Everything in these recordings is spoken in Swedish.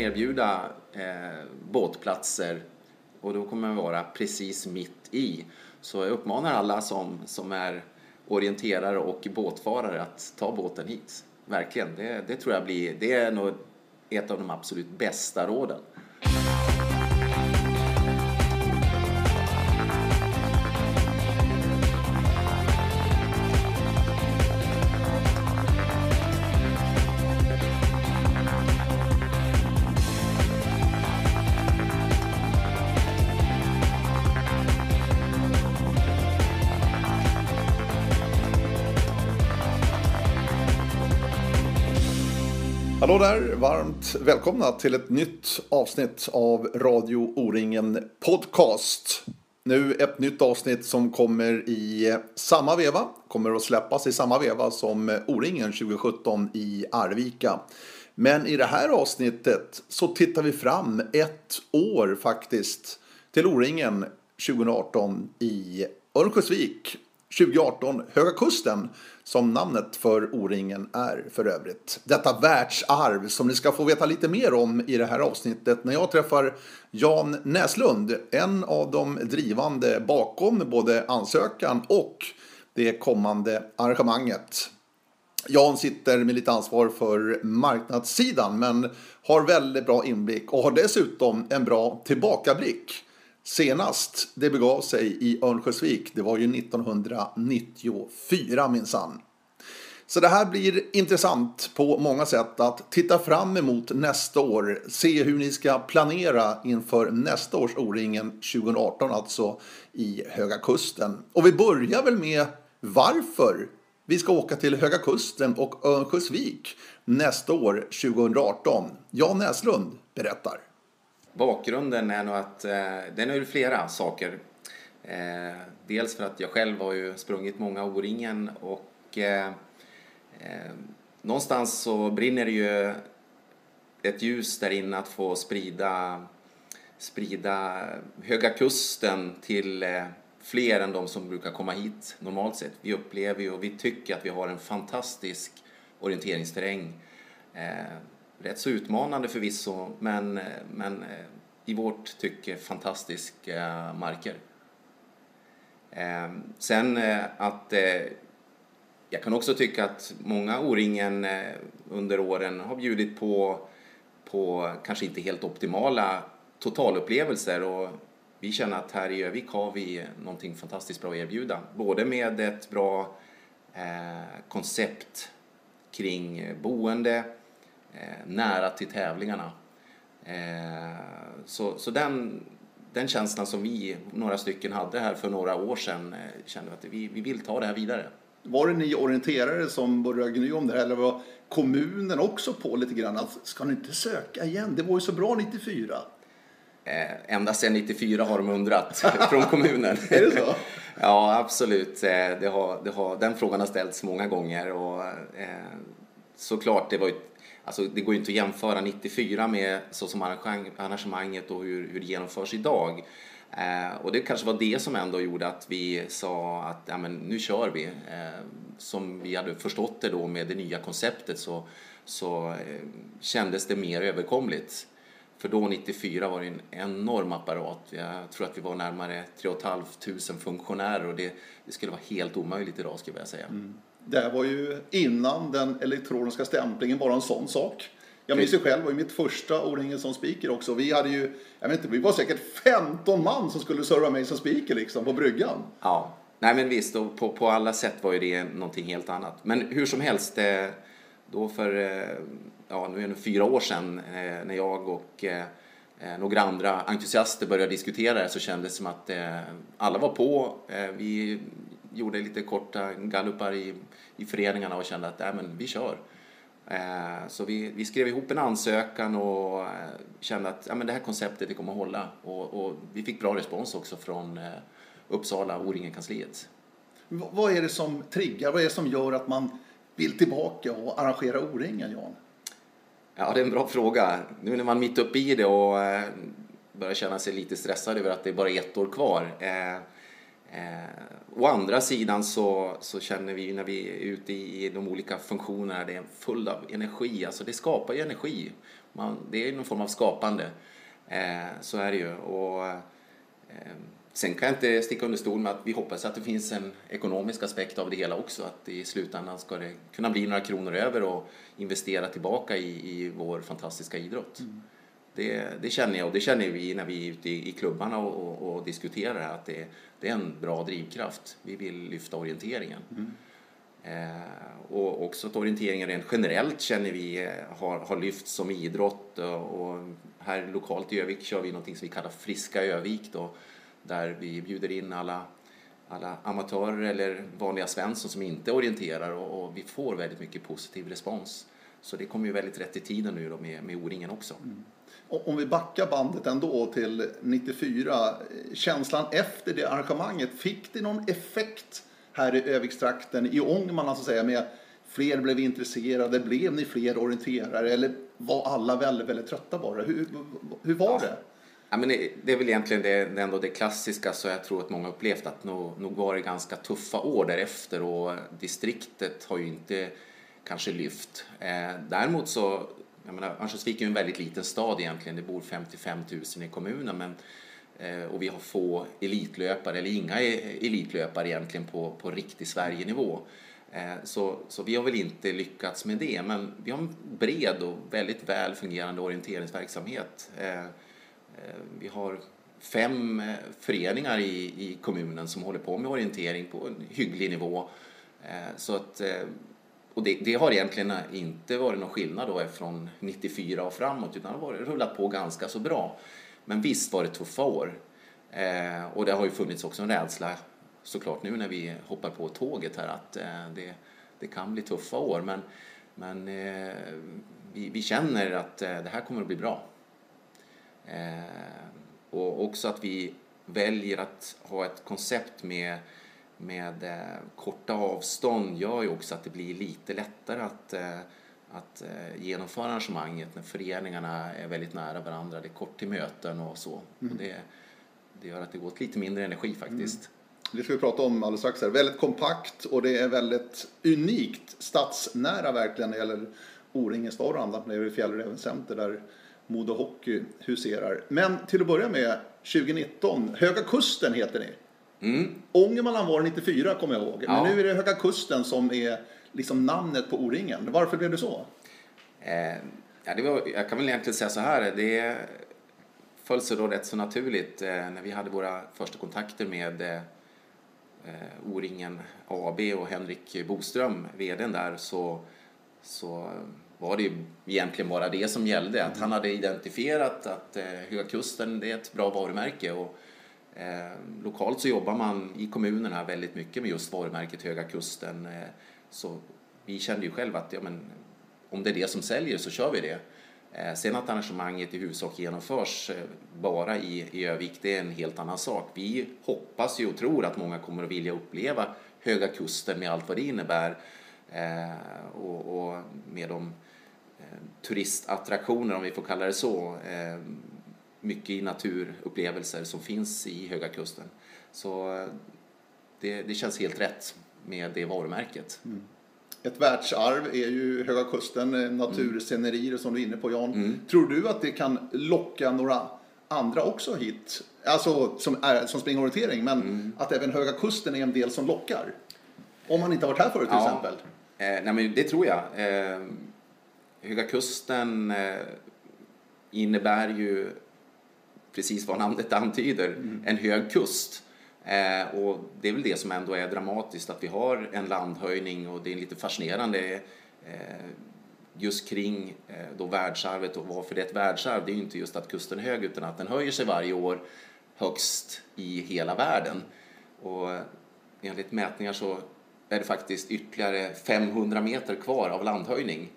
kommer erbjuda eh, båtplatser och då kommer vi vara precis mitt i. Så jag uppmanar alla som, som är orienterare och båtfarare att ta båten hit. Verkligen, det, det tror jag blir, det är nog ett av de absolut bästa råden. Hallå där! Varmt välkomna till ett nytt avsnitt av Radio O-ringen Podcast. Nu ett nytt avsnitt som kommer i samma veva, kommer att släppas i samma veva som O-ringen 2017 i Arvika. Men i det här avsnittet så tittar vi fram ett år faktiskt till O-ringen 2018 i Örnsköldsvik 2018 Höga Kusten som namnet för O-ringen är för övrigt. Detta världsarv som ni ska få veta lite mer om i det här avsnittet när jag träffar Jan Näslund, en av de drivande bakom både ansökan och det kommande arrangemanget. Jan sitter med lite ansvar för marknadssidan men har väldigt bra inblick och har dessutom en bra tillbakablick Senast det begav sig i Örnsköldsvik, det var ju 1994 minsann. Så det här blir intressant på många sätt att titta fram emot nästa år, se hur ni ska planera inför nästa års O-ringen 2018, alltså i Höga Kusten. Och vi börjar väl med varför vi ska åka till Höga Kusten och Örnsköldsvik nästa år 2018. Jan Näslund berättar. Bakgrunden är nog att eh, den är ju flera saker. Eh, dels för att jag själv har ju sprungit många O-ringen och eh, eh, någonstans så brinner det ju ett ljus där inne att få sprida, sprida Höga Kusten till eh, fler än de som brukar komma hit normalt sett. Vi upplever ju och vi tycker att vi har en fantastisk orienteringsterräng. Eh, Rätt så utmanande förvisso, men, men eh, i vårt tycke fantastiska marker. Ehm, sen eh, att eh, jag kan också tycka att många O-ringen under åren har bjudit på, på kanske inte helt optimala totalupplevelser och vi känner att här i Övik har vi någonting fantastiskt bra att erbjuda. Både med ett bra eh, koncept kring boende, Eh, nära till tävlingarna. Eh, så, så den, den känslan som vi, några stycken, hade här för några år sedan eh, kände att vi, vi vill ta det här vidare. Var det ni orienterare som började gny om det här eller var kommunen också på lite grann? Att, ska ni inte söka igen? Det var ju så bra 94. Eh, ända sedan 94 har de undrat från kommunen. är det så? ja, absolut. Det har, det har, den frågan har ställts många gånger och eh, såklart, det var ju Alltså det går ju inte att jämföra 94 med så som arrangemanget och hur, hur det genomförs idag. Eh, och det kanske var det som ändå gjorde att vi sa att ja, men nu kör vi. Eh, som vi hade förstått det då med det nya konceptet så, så eh, kändes det mer överkomligt. För då 94 var det en enorm apparat. Jag tror att vi var närmare 3 500 funktionärer och det, det skulle vara helt omöjligt idag skulle jag säga. Mm. Det här var ju innan den elektroniska stämplingen var en sån sak. Jag minns ju själv, var ju mitt första O-ringen som speaker också. Vi hade ju, jag vet inte, vi var säkert 15 man som skulle serva mig som speaker liksom på bryggan. Ja, nej men visst, på, på alla sätt var ju det någonting helt annat. Men hur som helst, eh, då för, eh, ja nu är det fyra år sedan eh, när jag och några andra entusiaster började diskutera det så kändes det som att alla var på. Vi gjorde lite korta gallupar i, i föreningarna och kände att äh, men vi kör. Eh, så vi, vi skrev ihop en ansökan och eh, kände att ja, men det här konceptet det kommer att hålla. Och, och vi fick bra respons också från eh, Uppsala och O-ringen-kansliet. Vad är det som triggar, vad är det som gör att man vill tillbaka och arrangera O-ringen, Jan? Ja, det är en bra fråga. Nu när man är mitt uppe i det och börjar känna sig lite stressad över att det är bara ett år kvar. Eh, å andra sidan så, så känner vi när vi är ute i de olika funktionerna, det är fullt av energi, alltså det skapar ju energi. Man, det är någon form av skapande. Eh, så är det ju. Och, eh, sen kan jag inte sticka under stol med att vi hoppas att det finns en ekonomisk aspekt av det hela också. Att i slutändan ska det kunna bli några kronor över och investera tillbaka i, i vår fantastiska idrott. Mm. Det, det, känner jag och det känner vi när vi är ute i, i klubbarna och, och, och diskuterar att det, det, är en bra drivkraft. Vi vill lyfta orienteringen. Mm. Eh, och också att orienteringen rent generellt känner vi eh, har, har lyft som idrott och, och här lokalt i Övik kör vi något som vi kallar Friska Övik då, där vi bjuder in alla, alla amatörer eller vanliga svensson som inte orienterar och, och, vi får väldigt mycket positiv respons. Så det kommer ju väldigt rätt i tiden nu då med, med O-ringen också. Mm. Om vi backar bandet ändå till 94, känslan efter det arrangemanget, fick det någon effekt här i Övikstrakten, i Ångermanland så att säga, med fler blev intresserade, blev ni fler orienterare eller var alla väldigt, väldigt trötta bara? Hur, hur var ja. det? Ja, men det är väl egentligen det, det, ändå det klassiska så jag tror att många upplevt att nog, nog var det ganska tuffa år därefter och distriktet har ju inte kanske lyft. Eh, däremot så, jag menar, Örnsköldsvik är ju en väldigt liten stad egentligen, det bor 55 000 i kommunen men eh, och vi har få elitlöpare, eller inga e-, elitlöpare egentligen på, på riktig Sverigenivå. Eh, så, så vi har väl inte lyckats med det, men vi har en bred och väldigt väl fungerande orienteringsverksamhet. Eh, eh, vi har fem föreningar i, i kommunen som håller på med orientering på en hygglig nivå. Så att, och det, det, har egentligen inte varit någon skillnad då från 94 och framåt utan det har rullat på ganska så bra. Men visst var det tuffa år. Eh, och det har ju funnits också en rädsla såklart nu när vi hoppar på tåget här att eh, det, det kan bli tuffa år men, men eh, vi, vi känner att det här kommer att bli bra. Eh, och också att vi väljer att ha ett koncept med, med eh, korta avstånd gör ju också att det blir lite lättare att, eh, att genomföra arrangemanget när föreningarna är väldigt nära varandra. Det är kort till möten och så. Mm. Och det, det gör att det går åt lite mindre energi faktiskt. Mm. Det ska vi prata om alldeles strax. Här. Väldigt kompakt och det är väldigt unikt stadsnära verkligen när det gäller O-ringen stad och annat när det gäller Fjällräven Center där Modo Hockey huserar. Men till att börja med, 2019, Höga Kusten heter ni. Mm. Ångermanland var 94 kommer jag ihåg, ja. men nu är det Höga Kusten som är liksom namnet på O-ringen. Varför blev det så? Eh, ja, det var, jag kan väl egentligen säga så här, det föll sig då rätt så naturligt eh, när vi hade våra första kontakter med eh, O-ringen AB och Henrik Boström, vdn där, så, så var det ju egentligen bara det som gällde. Att han hade identifierat att eh, Höga Kusten det är ett bra varumärke. Och, eh, lokalt så jobbar man i kommunerna väldigt mycket med just varumärket Höga Kusten. Eh, så vi kände ju själva att ja, men, om det är det som säljer så kör vi det. Eh, sen att arrangemanget i huvudsak genomförs eh, bara i, i Övik, det är en helt annan sak. Vi hoppas ju och tror att många kommer att vilja uppleva Höga Kusten med allt vad det innebär. Eh, och, och, med de Eh, turistattraktioner, om vi får kalla det så, eh, mycket i naturupplevelser som finns i Höga Kusten. Så eh, det, det känns helt rätt med det varumärket. Mm. Ett världsarv är ju Höga Kusten, naturscenerier som du är inne på Jan. Mm. Tror du att det kan locka några andra också hit? Alltså som, är, som springer orientering, men mm. att även Höga Kusten är en del som lockar? Om man inte har varit här förut till ja. exempel? Eh, nej men det tror jag. Eh, Höga Kusten eh, innebär ju precis vad namnet antyder, mm. en hög kust. Eh, och det är väl det som ändå är dramatiskt, att vi har en landhöjning och det är lite fascinerande eh, just kring eh, då världsarvet och varför det är ett världsarv. Det är ju inte just att kusten är hög utan att den höjer sig varje år högst i hela världen. Och enligt mätningar så är det faktiskt ytterligare 500 meter kvar av landhöjning.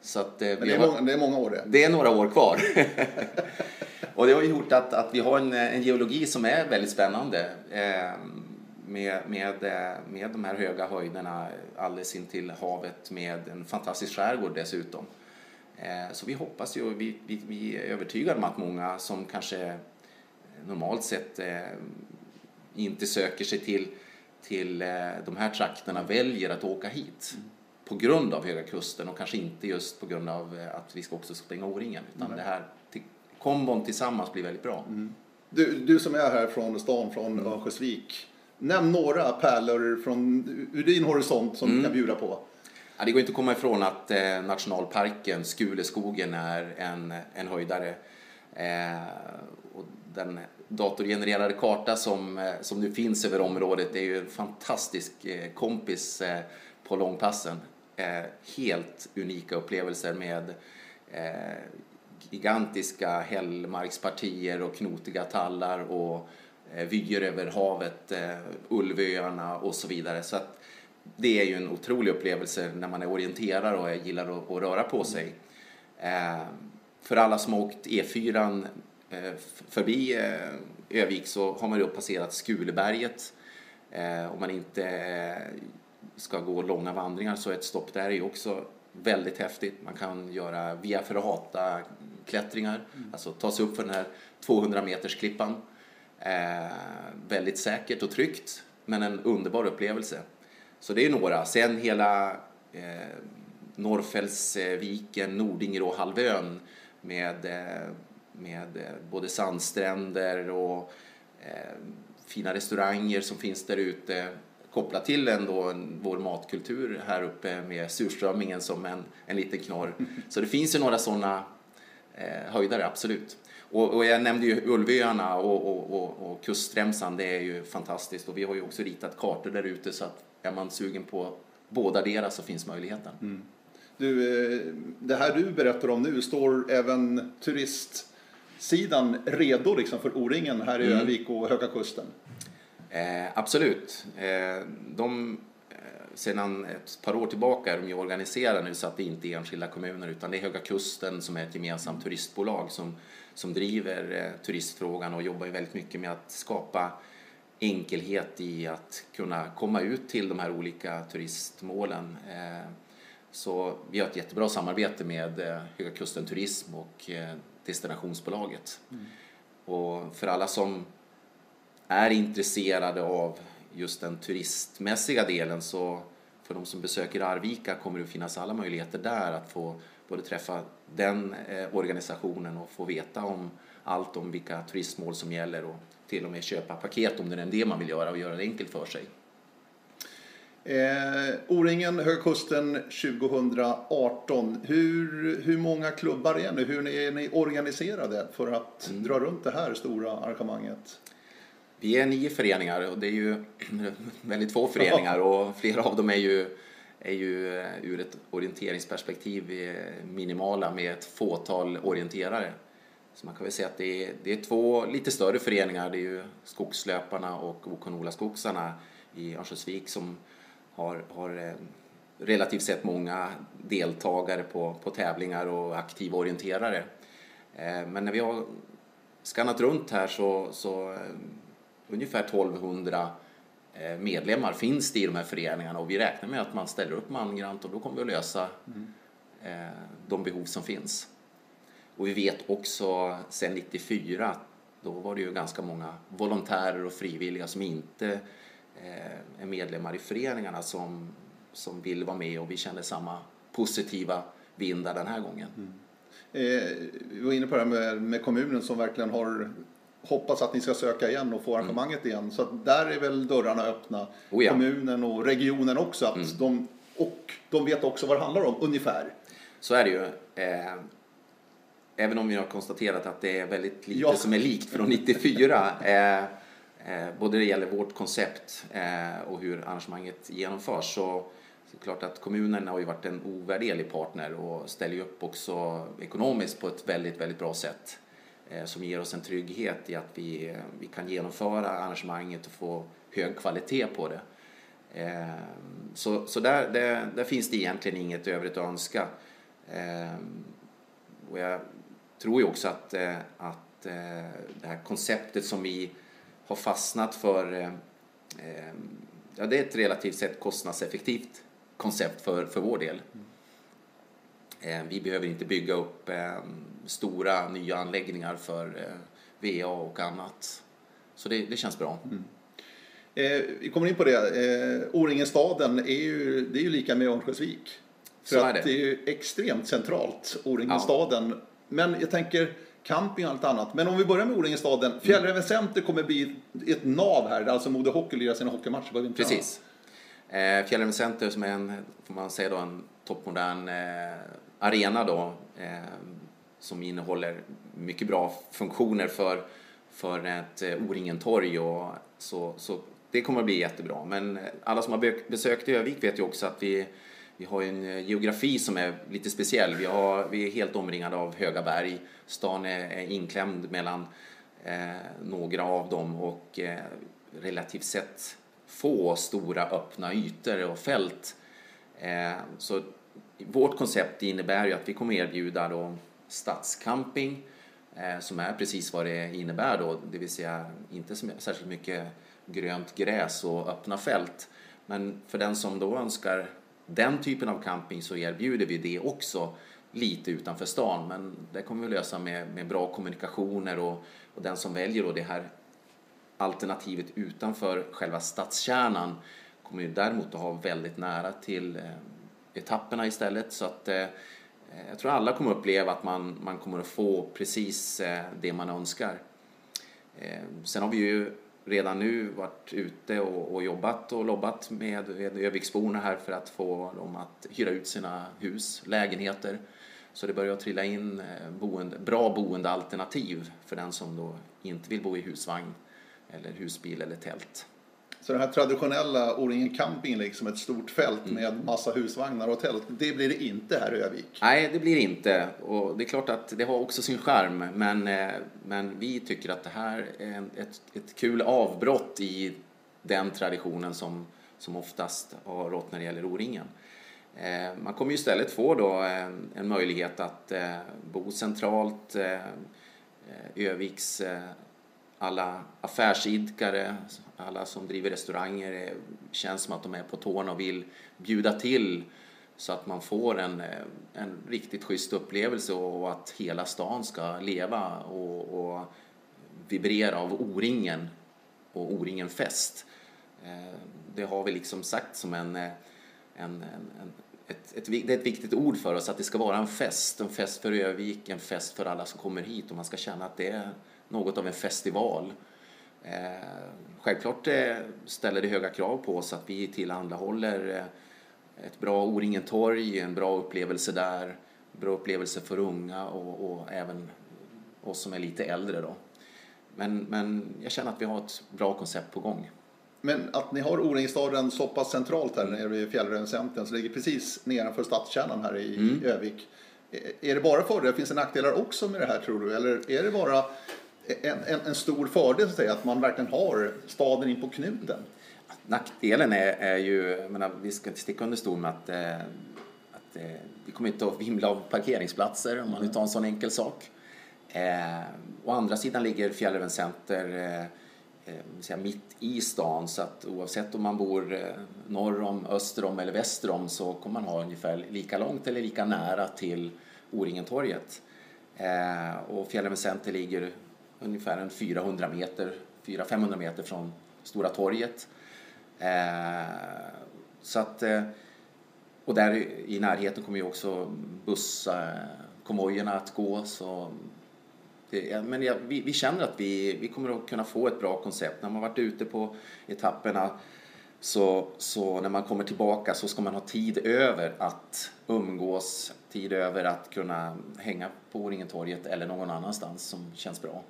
Så att, eh, det är, har, många, det är många år det. Det är några år kvar. och det har gjort att, att vi har en, en geologi som är väldigt spännande. Eh, med, med, eh, med de här höga höjderna alldeles in till havet med en fantastisk skärgård dessutom. Eh, så vi hoppas ju, vi, vi, vi är övertygade om att många som kanske normalt sett eh, inte söker sig till, till de här trakterna väljer att åka hit. på grund av Höga Kusten och kanske inte just på grund av att vi ska också springa O-ringen. Utan Nej. det här kombon tillsammans blir väldigt bra. Du, du som är här från stan, från Mm. Örnsköldsvik. Nämn några pärlor från, ur din horisont som Mm. du kan bjuda på. Ja, det går inte att komma ifrån att eh, nationalparken Skuleskogen är en, en höjdare. Eh, och den datorgenererade karta som, eh, som nu finns över området är ju en fantastisk eh, kompis eh, på långpassen. Eh, helt unika upplevelser med gigantiska hällmarkspartier och knotiga tallar och eh, vyer över havet, eh, Ulvöarna och så vidare. Så att det är ju en otrolig upplevelse när man är orienterare och gillar att, röra på sig. Eh, för alla som har åkt E4 förbi Övik så har man ju passerat Skuleberget. Om man inte ska gå långa vandringar så ett stopp där är ju också väldigt häftigt. Man kan göra via Ferrata klättringar, alltså ta sig upp för den här 200 meters klippan. Eh, väldigt säkert och tryggt, men en underbar upplevelse. Så det är några. Sen hela eh, Norrfällsviken, Nordingeråhalvön med, eh, med eh, både sandstränder och eh, fina restauranger som finns där ute kopplat till ändå en, vår matkultur här uppe med surströmmingen som en, en liten knorr. Så det finns ju några sådana höjdare, absolut. Och, och jag nämnde ju Ulvöarna och, och, och, och kustremsan, det är ju fantastiskt. Och vi har ju också ritat kartor där ute så att är man sugen på båda deras så finns möjligheten. Du, eh, det här du berättar om nu, står även turistsidan redo liksom för O-ringen här i Mm. Övik och Höga Kusten? Eh, absolut. Eh, de, eh, sedan ett par år tillbaka är de ju organiserade nu så att det inte är enskilda kommuner utan det är Höga Kusten som är ett gemensamt turistbolag som, som driver eh, turistfrågan och jobbar ju väldigt mycket med att skapa enkelhet i att kunna komma ut till de här olika turistmålen. Eh, så vi har ett jättebra samarbete med eh, Höga Kusten Turism och destinationsbolaget. Och för alla som är intresserade av just den turistmässiga delen så för de som besöker Arvika kommer det att finnas alla möjligheter där att få både träffa den eh, organisationen och få veta om allt om vilka turistmål som gäller och till och med köpa paket om det är det man vill göra och göra det enkelt för sig. Eh, O-ringen, Höga Kusten 2018. Hur, hur många klubbar är ni? Hur är ni organiserade för att Mm. dra runt det här stora arrangemanget? Vi är nio föreningar och det är ju väldigt få föreningar och flera av dem är ju, är ju eh, ur ett orienteringsperspektiv eh, minimala med ett fåtal orienterare. Så man kan väl säga att det är, det är två lite större föreningar, det är ju Skogslöparna och OK Nola Skogsarna i Örnsköldsvik som har, har eh, relativt sett många deltagare på, på tävlingar och aktiva orienterare. Men när vi har skannat runt här så, så ungefär 1200 eh, medlemmar finns det i de här föreningarna och vi räknar med att man ställer upp mangrant och då kommer vi att lösa eh, de behov som finns. Och vi vet också sedan 94 då var det ju ganska många volontärer och frivilliga som inte eh, är medlemmar i föreningarna som, som vill vara med och vi känner samma positiva vindar den här gången. Eh, vi var inne på det här med, med kommunen som verkligen har hoppats att ni ska söka igen och få arrangemanget igen. Så där är väl dörrarna öppna. Mm. Oh ja. Mm. Kommunen och regionen också. Att de, och de vet också vad det handlar om, ungefär. Så är det ju. Eh, även om vi har konstaterat att det är väldigt lite Ja. som är likt från 94. Eh, eh, både det gäller vårt koncept eh, och hur arrangemanget genomförs. Så det är klart att kommunen har ju varit en ovärderlig partner och ställer ju upp också ekonomiskt på ett väldigt, väldigt bra sätt. Eh, som ger oss en trygghet i att vi, eh, vi kan genomföra arrangemanget och få hög kvalitet på det. Eh, så, så där, där, där finns det egentligen inget övrigt att önska. Och jag tror ju också att, att det här konceptet som vi har fastnat för, ja det är ett relativt sett kostnadseffektivt koncept för, för vår del. Eh, Vi behöver inte bygga upp eh, stora nya anläggningar för eh, VA och annat. Så det, det känns bra. Eh, vi kommer in på det. Eh, O-ringen-staden är ju, det är ju lika med Örnsköldsvik. För Så är att det. det är ju extremt centralt, O-ringen-staden. Men jag tänker camping och allt annat. Men om vi börjar med O-ringen-staden. Fjällräven Center kommer bli ett nav här, alltså Modo Hockey lirar sina hockeymatcher på vintern. Precis. Eh, Fjällräven Center som är en, får man säga då, en toppmodern eh, arena då, eh, som innehåller mycket bra funktioner för, för ett eh, O-ringen-torg och så, så det kommer att bli jättebra. Men alla som har besökt Övik vet ju också att vi, vi har en eh, geografi som är lite speciell. Vi, har, vi är helt omringade av höga berg. Stan är, är inklämd mellan eh, några av dem och eh, relativt sett få stora öppna ytor och fält. Eh, så vårt koncept innebär ju att vi kommer erbjuda då stadscamping eh, som är precis vad det innebär då, det vill säga inte särskilt mycket grönt gräs och öppna fält. Men för den som då önskar den typen av camping så erbjuder vi det också lite utanför stan men det kommer vi lösa med, med bra kommunikationer och, och den som väljer då det här alternativet utanför själva stadskärnan kommer ju däremot att ha väldigt nära till eh, etapperna istället så att eh, jag tror alla kommer uppleva att man, man kommer att få precis eh, det man önskar. Eh, sen har vi ju redan nu varit ute och, och jobbat och lobbat med, med Öviksborna här för att få dem att hyra ut sina hus, lägenheter. Så det börjar trilla in eh, boende, bra boendealternativ för den som då inte vill bo i husvagn eller husbil eller tält. Så den här traditionella O-ringen camping, liksom ett stort fält Mm. med massa husvagnar och tält, det blir det inte här i Övik. Nej, det blir inte. Och det är klart att det har också sin charm. Men, eh, men vi tycker att det här är ett, ett kul avbrott i den traditionen som, som oftast har rått när det gäller O-ringen. Eh, Man kommer ju istället få då en, en möjlighet att eh, bo centralt. eh, eh, Öviks eh, alla affärsidkare, alla som driver restauranger det känns som att de är på tårna och vill bjuda till så att man får en, eh, en riktigt schysst upplevelse och att hela stan ska leva och, och vibrera av O-ringen och O-ringen fest. Eh, det har vi liksom sagt som en, en, en, en ett, ett, det är ett viktigt ord för oss att det ska vara en fest, en fest för Övik, en fest för alla som kommer hit och man ska känna att det är något av en festival. Eh, självklart eh, ställer det höga krav på oss att vi tillhandahåller eh, ett bra O-ringen torg, en bra upplevelse där, bra upplevelse för unga och, och även oss som är lite äldre då. Men, men jag känner att vi har ett bra koncept på gång. Men att ni har O-ringstaden så pass centralt här nere vid Fjällräven Center, som ligger precis nedanför stadskärnan här i Mm. Övik. Är- Är det bara fördelar? Finns det nackdelar också med det här tror du? Eller är det bara en, en, en stor fördel så att säga, att man verkligen har staden in på knuten? Nackdelen är, är ju, jag menar, vi ska inte sticka under stol med att, eh, att eh, vi kommer inte att vimla av parkeringsplatser om man nu tar en sån enkel sak. Eh, å andra sidan ligger Fjällräven Center eh, eh, mitt i stan så att oavsett om man bor eh, norr om, öster om eller väster om så kommer man ha ungefär lika långt eller lika nära till O-ringentorget. Eh, och Fjällräven Center ligger ungefär en 400 meter, 400-500 meter från Stora torget. Eh, så att, eh, och där i närheten kommer ju också busskonvojerna att gå. Så det, ja, men ja, vi, vi känner att vi, vi kommer att kunna få ett bra koncept. När man varit ute på etapperna så, så när man kommer tillbaka så ska man ha tid över att umgås, tid över att kunna hänga på Oringentorget eller någon annanstans som känns bra.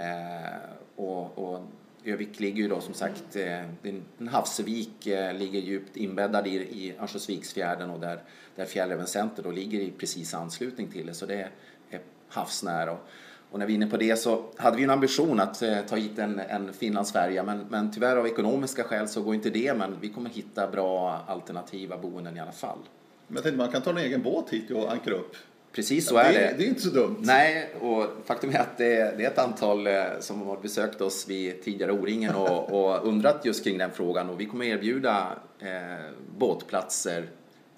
Eh, och, och Övik ligger ju då som sagt, eh, en- havsvik eh, ligger djupt inbäddad i, i Örnsköldsviksfjärden och där, där Fjällräven Center då ligger i precis anslutning till det så det är, är havsnära. Och, och när vi är inne på det så hade vi en ambition att eh, ta hit en, en Finlandsfärja men, men tyvärr av ekonomiska skäl så går inte det men vi kommer hitta bra alternativa boenden i alla fall. Men jag tänkte man kan ta en egen båt hit och ankra upp. Precis så är det, det. det är inte så dumt. Nej, och faktum är att det, det är ett antal eh, som har besökt oss vid tidigare O-ringen och, och undrat just kring den frågan och vi kommer erbjuda eh, båtplatser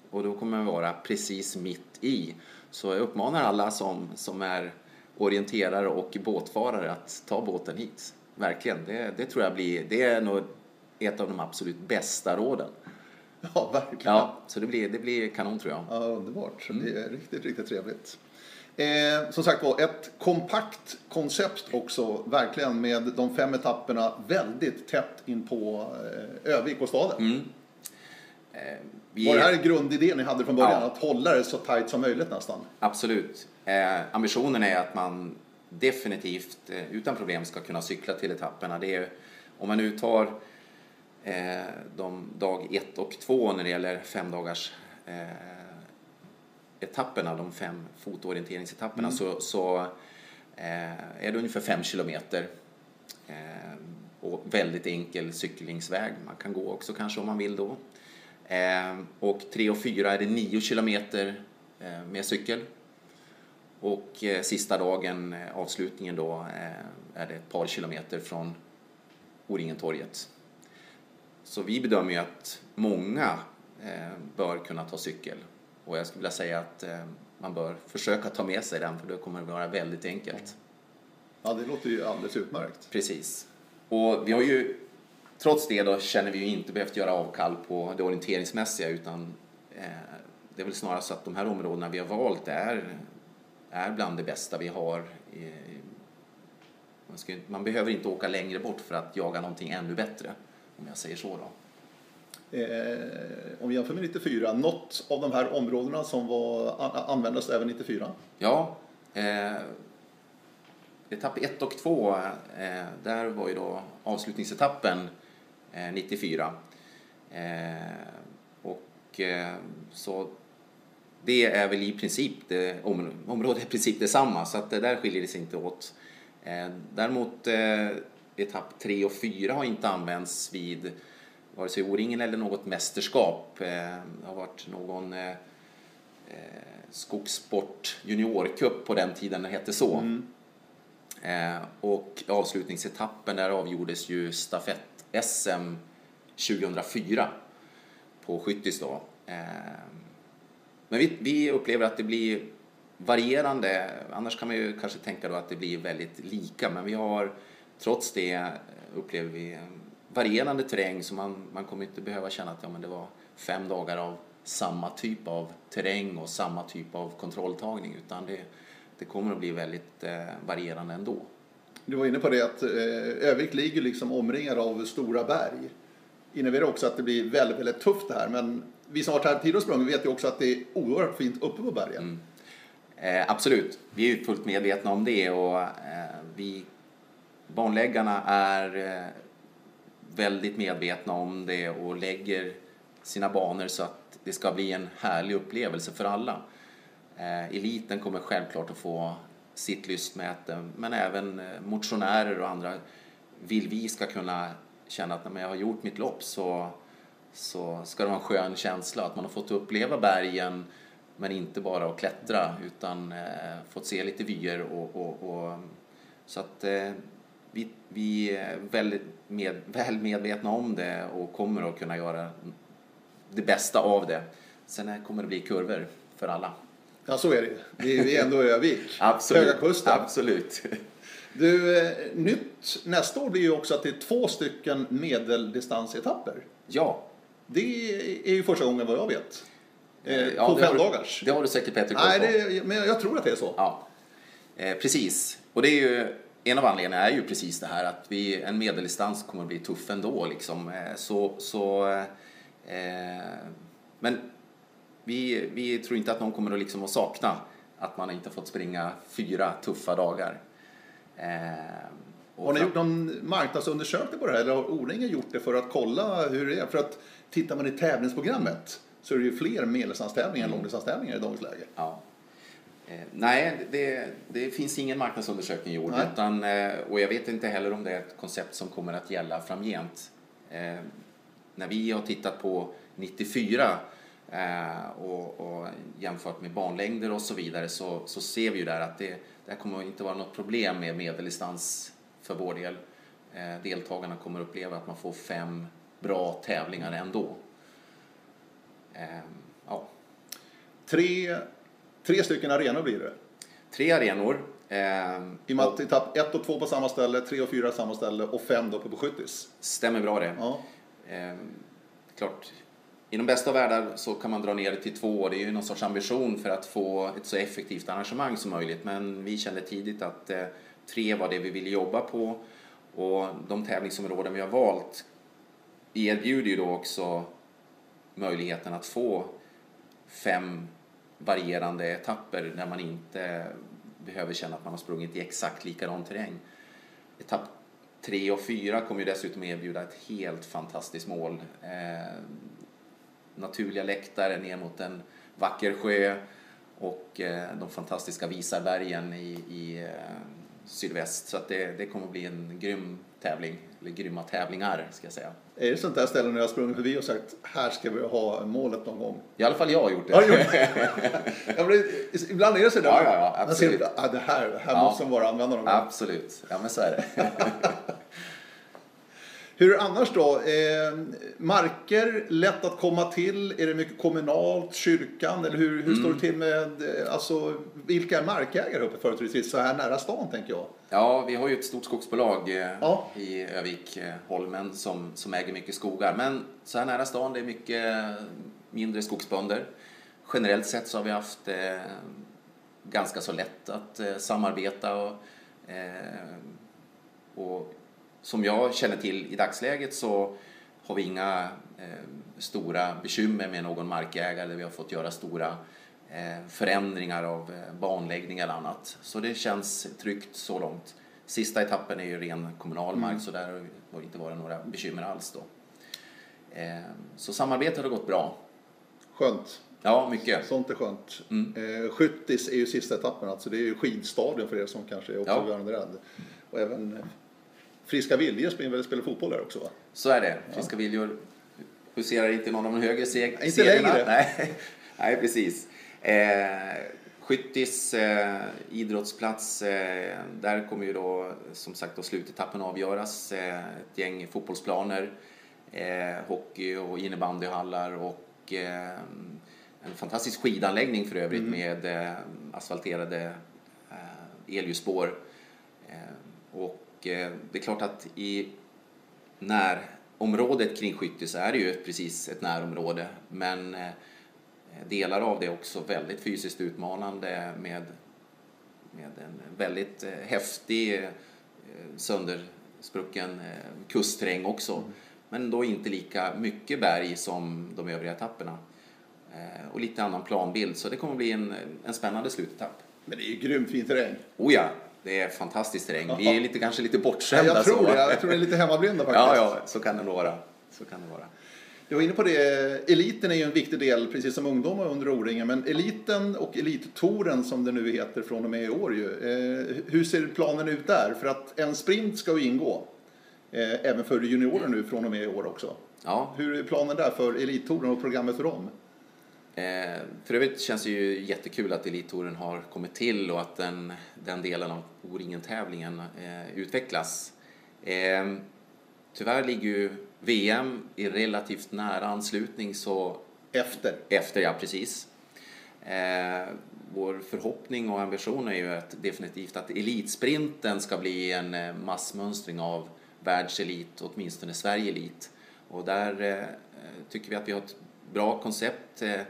och då kommer vi vara precis mitt i. Så jag uppmanar alla som, som är orienterare och båtfarare att ta båten hit. verkligen. Det, det tror jag blir, det är nog ett av de absolut bästa råden. Ja, verkligen. Ja, så det blir, det blir kanon tror jag. Ja, underbart. Det är riktigt, riktigt trevligt. Eh, som sagt var, ett kompakt koncept också, verkligen med de fem etapperna väldigt tätt in på eh, Övik och staden. Vi Var det är- här grundidén ni hade från början? Ja. Att hålla det så tajt som möjligt nästan? Absolut. Eh, ambitionen är att man definitivt eh, utan problem ska kunna cykla till etapperna. Det är, om man nu tar eh, de dag ett och två när det gäller fem dagars eh, etapperna, de fem fotorienteringsetapperna, så, så eh, är det ungefär fem kilometer. Eh, och väldigt enkel cyklingsväg. Man kan gå också kanske om man vill då. Eh, och tre och fyra är det nio kilometer eh, med cykel. Och eh, sista dagen, eh, avslutningen då, eh, är det ett par kilometer från O-ringen-torget. Så vi bedömer ju att många eh, bör kunna ta cykel. Och jag skulle vilja säga att eh, man bör försöka ta med sig den för det kommer att vara väldigt enkelt. Ja, det låter ju alldeles utmärkt. Precis. Och vi har ju, trots det då, känner vi ju inte behövt göra avkall på det orienteringsmässiga utan eh, det är väl snarare så att de här områdena vi har valt är, är bland det bästa vi har. Man, ska, man behöver inte åka längre bort för att jaga någonting ännu bättre, om jag säger så då. Eh, om vi jämför med 94, något av de här områdena som var, an- användes även 94? Ja, eh, etapp 1 och 2, eh, där var ju då avslutningsetappen eh, 94. Eh, och eh, så det är väl i princip, det, om, området är i princip detsamma så att det där skiljer det sig inte åt. Eh, däremot eh, etapp 3 och 4 har inte använts vid vare sig O-ringen eller något mästerskap. Eh, det har varit någon eh, eh, skogssport juniorcup på den tiden det hette så. Eh, och avslutningsetappen där avgjordes ju stafett-SM 2004 på Skyttis då. Men vi, vi upplever att det blir varierande, annars kan man ju kanske tänka då att det blir väldigt lika, men vi har trots det upplever vi varierande terräng så man, man kommer inte behöva känna att ja, men det var fem dagar av samma typ av terräng och samma typ av kontrolltagning utan det, det kommer att bli väldigt eh, varierande ändå. Du var inne på det att eh, Övik ligger liksom omringad av stora berg. Innebär det också att det blir väldigt, väldigt tufft det här. Men vi som har varit här tidigare och sprungit vet ju också att det är oerhört fint uppe på bergen. Eh, absolut, vi är fullt medvetna om det och eh, vi banläggarna är eh, väldigt medvetna om det och lägger sina banor så att det ska bli en härlig upplevelse för alla. Eh, eliten kommer självklart att få sitt lystmäte men även eh, motionärer och andra vill vi ska kunna känna att när jag har gjort mitt lopp så, så ska det vara en skön känsla att man har fått uppleva bergen men inte bara att klättra utan eh, fått se lite vyer och, och, och så att eh, vi, vi är väldigt med, väl medvetna om det och kommer att kunna göra det bästa av det. Sen eh, kommer det bli kurvor för alla. Ja, så är det ju. Vi vi är ändå i Övik. Absolut. Höga kusten. Absolut. Du, eh, nytt nästa år blir ju också att det är två stycken medeldistansetapper. Ja. Det är ju första gången vad jag vet. Eh, Ja, på fem du- dagars. Det har du säkert bättre koll Nej, på. det, men jag tror att det är så. Ja, eh, precis. Och det är ju, en av anledningarna är ju precis det här att vi, en medeldistans kommer att bli tuff ändå. Liksom. Eh, Så, så, eh, men vi, vi tror inte att någon kommer att, liksom att sakna att man inte fått springa fyra tuffa dagar. Eh, Har ni gjort någon marknadsundersökning på det här eller har O-ringen gjort det för att kolla hur det är? För att tittar man i tävlingsprogrammet så är det ju fler medeldistanstävlingar än långdistanstävlingar i dagens läge. Ja. Eh, nej, det, det finns ingen marknadsundersökning gjord. Nej. Utan, eh, och jag vet inte heller om det är ett koncept som kommer att gälla framgent. Eh, när vi har tittat på 94 eh, och, och jämfört med banlängder och så vidare så, så ser vi ju där att det, det kommer inte vara något problem med medeldistans för vår del. Eh, deltagarna kommer uppleva att man får fem bra tävlingar ändå. Ja. Tre, tre stycken arenor blir det. Tre arenor. Ehm, I och med att etapp 1 och 2 på samma ställe, 3 och 4 samma ställe och 5 då på Skyttis. stämmer bra det. Ja. Ehm, klart, i de bästa av världar så kan man dra ner det till två. Det är ju någon sorts ambition för att få ett så effektivt arrangemang som möjligt. Men vi kände tidigt att eh, tre var det vi ville jobba på. Och de tävlingsområden vi har valt erbjuder ju då också möjligheten att få fem varierande etapper där man inte behöver känna att man har sprungit i exakt likadan terräng. Etapp tre och fyra kommer ju dessutom erbjuda ett helt fantastiskt mål. Eh, naturliga läktare ner mot en vacker sjö och eh, de fantastiska Visarbergen i, i eh, sydväst. Så att det, det kommer att bli en grym tävling, eller grymma tävlingar ska jag säga. Är det sånt där ställe när jag har sprungit förbi och sagt här ska vi ha målet någon gång? I alla fall jag har gjort det. Ja, jo. ja, men det, ibland är det sådär. Ja, ja, ja, Man ser, absolut. ah, det här, här Ja. måste de bara använda någon gång. Absolut, ja men så är det. Hur annars då? Eh, marker, lätt att komma till? Är det mycket kommunalt, kyrkan? Eller hur, hur står det till med, eh, alltså, vilka är markägare uppe företrädesvis så här nära stan tänker jag? Ja, vi har ju ett stort skogsbolag eh, Ja. i Övik, eh, Holmen, som, som äger mycket skogar. Men så här nära stan, det är mycket mindre skogsbönder. Generellt sett så har vi haft eh, ganska så lätt att eh, samarbeta och, och som jag känner till i dagsläget så har vi inga eh, stora bekymmer med någon markägare vi har fått göra stora eh, förändringar av eh, banläggning eller annat. Så det känns tryggt så långt. Sista etappen är ju ren kommunal mark så där har det inte varit några bekymmer alls då. Eh, så samarbetet har gått bra. Skönt. Ja, mycket. Sånt är skönt. Mm. Eh, Skyttis är ju sista etappen, alltså det är ju skidstadion för er som kanske är Ja. observerande där. Och även Friska Viljor spelar fotboll där också va? Så är det. Friska viljor huserar inte någon av de högre seg- Inte serierna. längre. Nej, Nej precis. Eh, Skyttis eh, idrottsplats, eh, där kommer ju då som sagt då slutetappen avgöras. Eh, ett gäng fotbollsplaner, eh, hockey och innebandyhallar och eh, en fantastisk skidanläggning för övrigt med eh, asfalterade eh, elljusspår. Eh, och eh, det är klart att i närområdet kring Skyttis är det ju precis ett närområde men eh, delar av det är också väldigt fysiskt utmanande med, med en väldigt eh, häftig söndersprucken kustterräng också. Men då inte lika mycket berg som de övriga etapperna. Och lite annan planbild så det kommer bli en, en spännande slutetapp. Men det är ju grymt fin terräng. Oh ja, det är fantastisk terräng. Vi är lite, kanske lite bortskämda. jag tror så. det, jag tror det är lite hemmablinda faktiskt. Ja, ja, så kan det nog vara. Så kan det vara. Jag var inne på det, eliten är ju en viktig del, precis som ungdomar under O-ringen, men eliten och elittouren som det nu heter från och med i år ju. Eh, hur ser planen ut där? För att en sprint ska ju ingå, eh, även för juniorer nu från och med i år också. Ja, Hur är planen där för elittouren och programmet för dem? Eh, för övrigt känns det ju jättekul att Elittouren har kommit till och att den, den delen av O-ringen-tävlingen eh, utvecklas. Eh, tyvärr ligger ju VM i relativt nära anslutning så Efter. Efter, ja precis. Eh, vår förhoppning och ambition är ju att definitivt att elitsprinten ska bli en eh, massmönstring av världselit, åtminstone Sverige-elit. Och där eh, tycker vi att vi har ett bra koncept. Eh,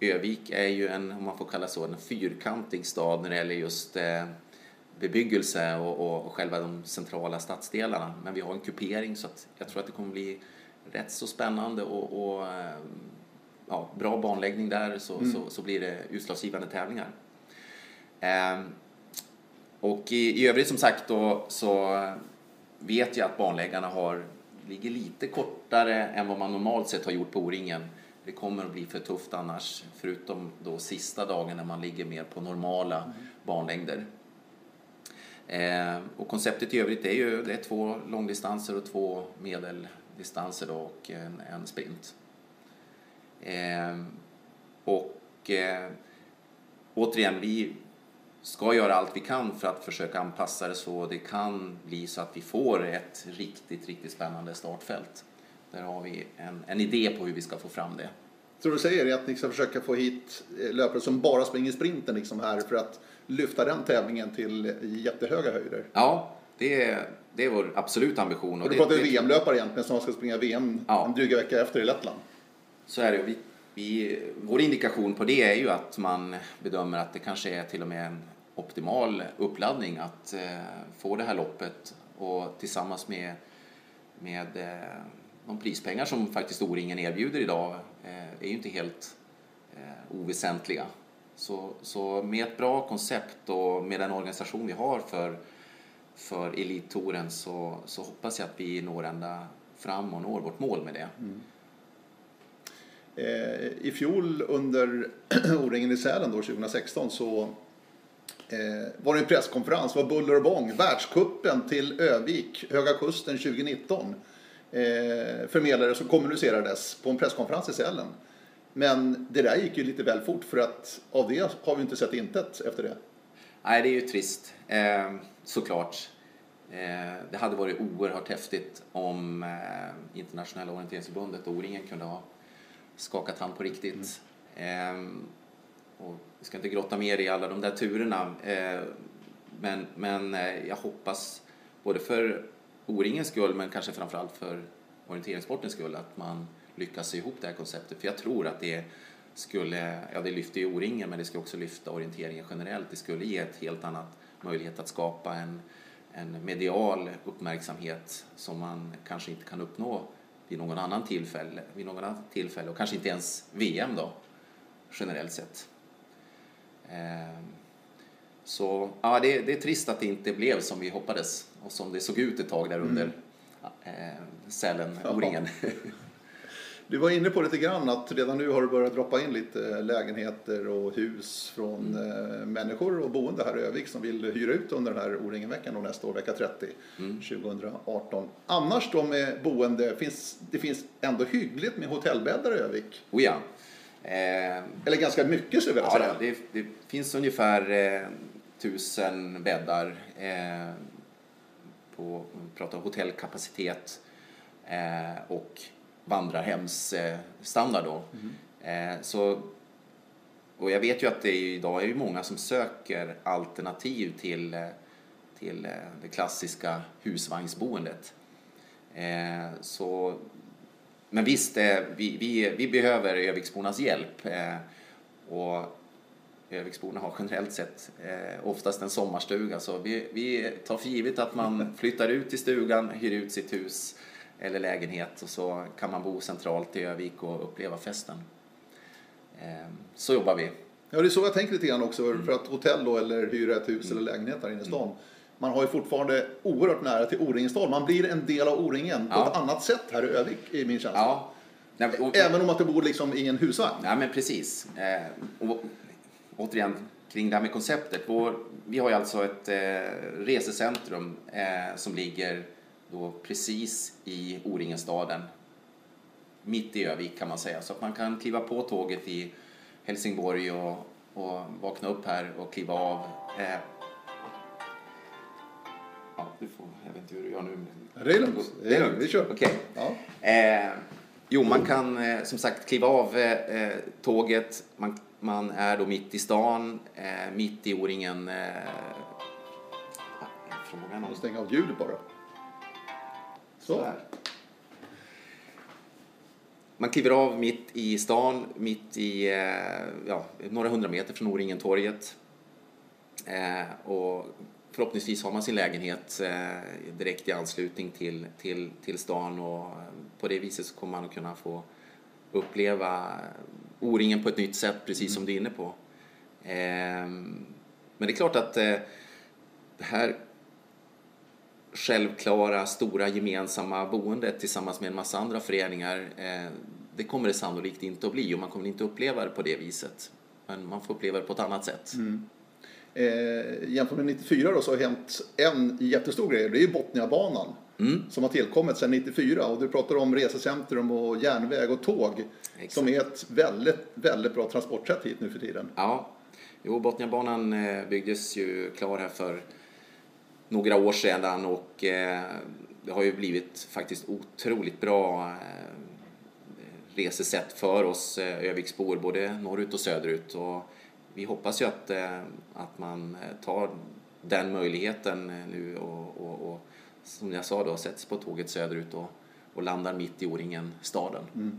Övik är ju en, om man får kalla så, en fyrkantig stad när det gäller just eh, bebyggelse och, och, själva de centrala stadsdelarna. Men vi har en kupering så att jag tror att det kommer bli rätt så spännande och, och eh, ja, bra banläggning där så, så, så blir det utslagsgivande tävlingar. Ehm, och i, i övrigt som sagt då så vet jag att banläggarna har, ligger lite kortare än vad man normalt sett har gjort på O-ringen. Det kommer att bli för tufft annars, förutom då sista dagen när man ligger mer på normala banlängder. Eh, och konceptet i övrigt är ju det är två långdistanser och två medeldistanser då och en, en sprint. Eh, och eh, återigen, vi ska göra allt vi kan för att försöka anpassa det så det kan bli så att vi får ett riktigt, riktigt spännande startfält. Där har vi en, en idé på hur vi ska få fram det. Så du säger att ni ska försöka få hit eh, löpare som bara springer sprinten liksom här för att lyfta den tävlingen till jättehöga höjder. Ja, det är, det är vår absolut ambition. Och du pratar ju VM-löpare egentligen som ska springa VM Ja. en dryga vecka efter i Lettland. Så är det. Vi, vi, vår indikation på det är ju att man bedömer att det kanske är till och med en optimal uppladdning att eh, få det här loppet och tillsammans med, med eh, de prispengar som faktiskt O-ringen erbjuder idag eh, är ju inte helt eh, oväsentliga. Så, så med ett bra koncept och med den organisation vi har för, för Elittouren så, så hoppas jag att vi når ända fram och når vårt mål med det. Mm. Eh, I fjol under O-ringen i Sälen då, 2016 så eh, var det en presskonferens, det var buller och bång. Världskuppen till Övik, Höga Kusten 2019 eh, förmedlades och kommunicerades på en presskonferens i Sälen. Men det där gick ju lite väl fort för att av det har vi inte sett intet efter det. Nej, det är ju trist. Eh, såklart. Eh, det hade varit oerhört häftigt om eh, Internationella orienteringsförbundet och O-ringen kunde ha skakat hand på riktigt. Eh, och vi ska inte grotta mer i alla de där turerna. Eh, men men eh, jag hoppas både för O-ringens skull men kanske framförallt för orienteringssportens skull att man lyckas sy ihop det här konceptet. För jag tror att det skulle, ja det lyfter ju O-ringen men det skulle också lyfta orienteringen generellt. Det skulle ge ett helt annat möjlighet att skapa en, en medial uppmärksamhet som man kanske inte kan uppnå vid någon annan tillfälle, vid någon annan tillfälle och kanske inte ens VM då generellt sett. Ehm, Så ja, det, det är trist att det inte blev som vi hoppades och som det såg ut ett tag där under eh, Sälen, Ja. O-ringen. Du var inne på lite grann att redan nu har det börjat droppa in lite lägenheter och hus från eh, människor och boende här i Övik som vill hyra ut under den här O-ringen-veckan och nästa år, vecka 30, 2018. Annars då med boende, finns, det finns ändå hyggligt med hotellbäddar i Övik. Oh ja. Eh, Eller ganska mycket skulle jag vilja Ja, säga. det, det finns ungefär eh, tusen bäddar eh, på pratar hotellkapacitet eh, och vandrarhemsstandard standard då. Eh, så, och jag vet ju att det är, idag är ju många som söker alternativ till, eh, till eh, det klassiska husvagnsboendet. Så men visst, eh, vi, vi, vi behöver Öviksbornas hjälp. Eh, och Öviksborna har generellt sett eh, oftast en sommarstuga. Så vi, vi tar för givet att man flyttar ut i stugan, hyr ut sitt hus eller lägenhet och så kan man bo centralt i Övik och uppleva festen. Eh, så jobbar vi. Ja, det är så jag tänker lite grann också. Mm. För att hotell då, eller hyra ett hus eller lägenhet här inne i stan. Man har ju fortfarande oerhört nära till O-ringen stad. Man blir en del av O-ringen på Ja. ett annat sätt här i Övik, i min känsla. Ja, Nej, och, Även om att du bor liksom i en husvagn. Ja, men precis. Eh, och, återigen, kring det här med konceptet. Vår, vi har ju alltså ett eh, resecentrum eh, som ligger då precis i O-ringen-staden. Mitt i Övik kan man säga. Så att man kan kliva på tåget i Helsingborg och, och vakna upp här och kliva av. Ja, du får, jag vet inte hur du gör nu. men- Det är lugnt. Det är lugnt. Vi kör. Okej. Ja. Eh, jo, man kan eh, som sagt kliva av eh, eh, tåget. Man, man är då mitt i stan, eh, mitt i O-ringen. Eh, frågan om... Stänga av ljudet bara. Så. här. Man kliver av mitt i stan, mitt i eh, ja, några hundra meter från O-ringen-torget. Eh, och förhoppningsvis har man sin lägenhet eh, direkt i anslutning till, till, till stan och eh, på det viset så kommer man att kunna få uppleva O-ringen på ett nytt sätt, precis som du är inne på. Eh, men det är klart att eh, det här självklara, stora gemensamma boendet tillsammans med en massa andra föreningar, det kommer det sannolikt inte att bli och man kommer inte uppleva det på det viset. Men man får uppleva det på ett annat sätt. Eh, jämfört med 94 då så har hänt en jättestor grej. Det är ju Botniabanan. Mm. Som har tillkommit sedan 94. Och du pratar om resecentrum och järnväg och tåg. Exakt. Som är ett väldigt, väldigt bra transportsätt hit nu för tiden. Ja, jo, Botniabanan eh, byggdes ju klar här för några år sedan och eh, det har ju blivit faktiskt otroligt bra eh, resesätt för oss eh, Öviksbor, både norrut och söderut. Och vi hoppas ju att, att man tar den möjligheten nu och, och, och som jag sa då sätts på tåget söderut och, och landar mitt i O-ringen, staden. Mm.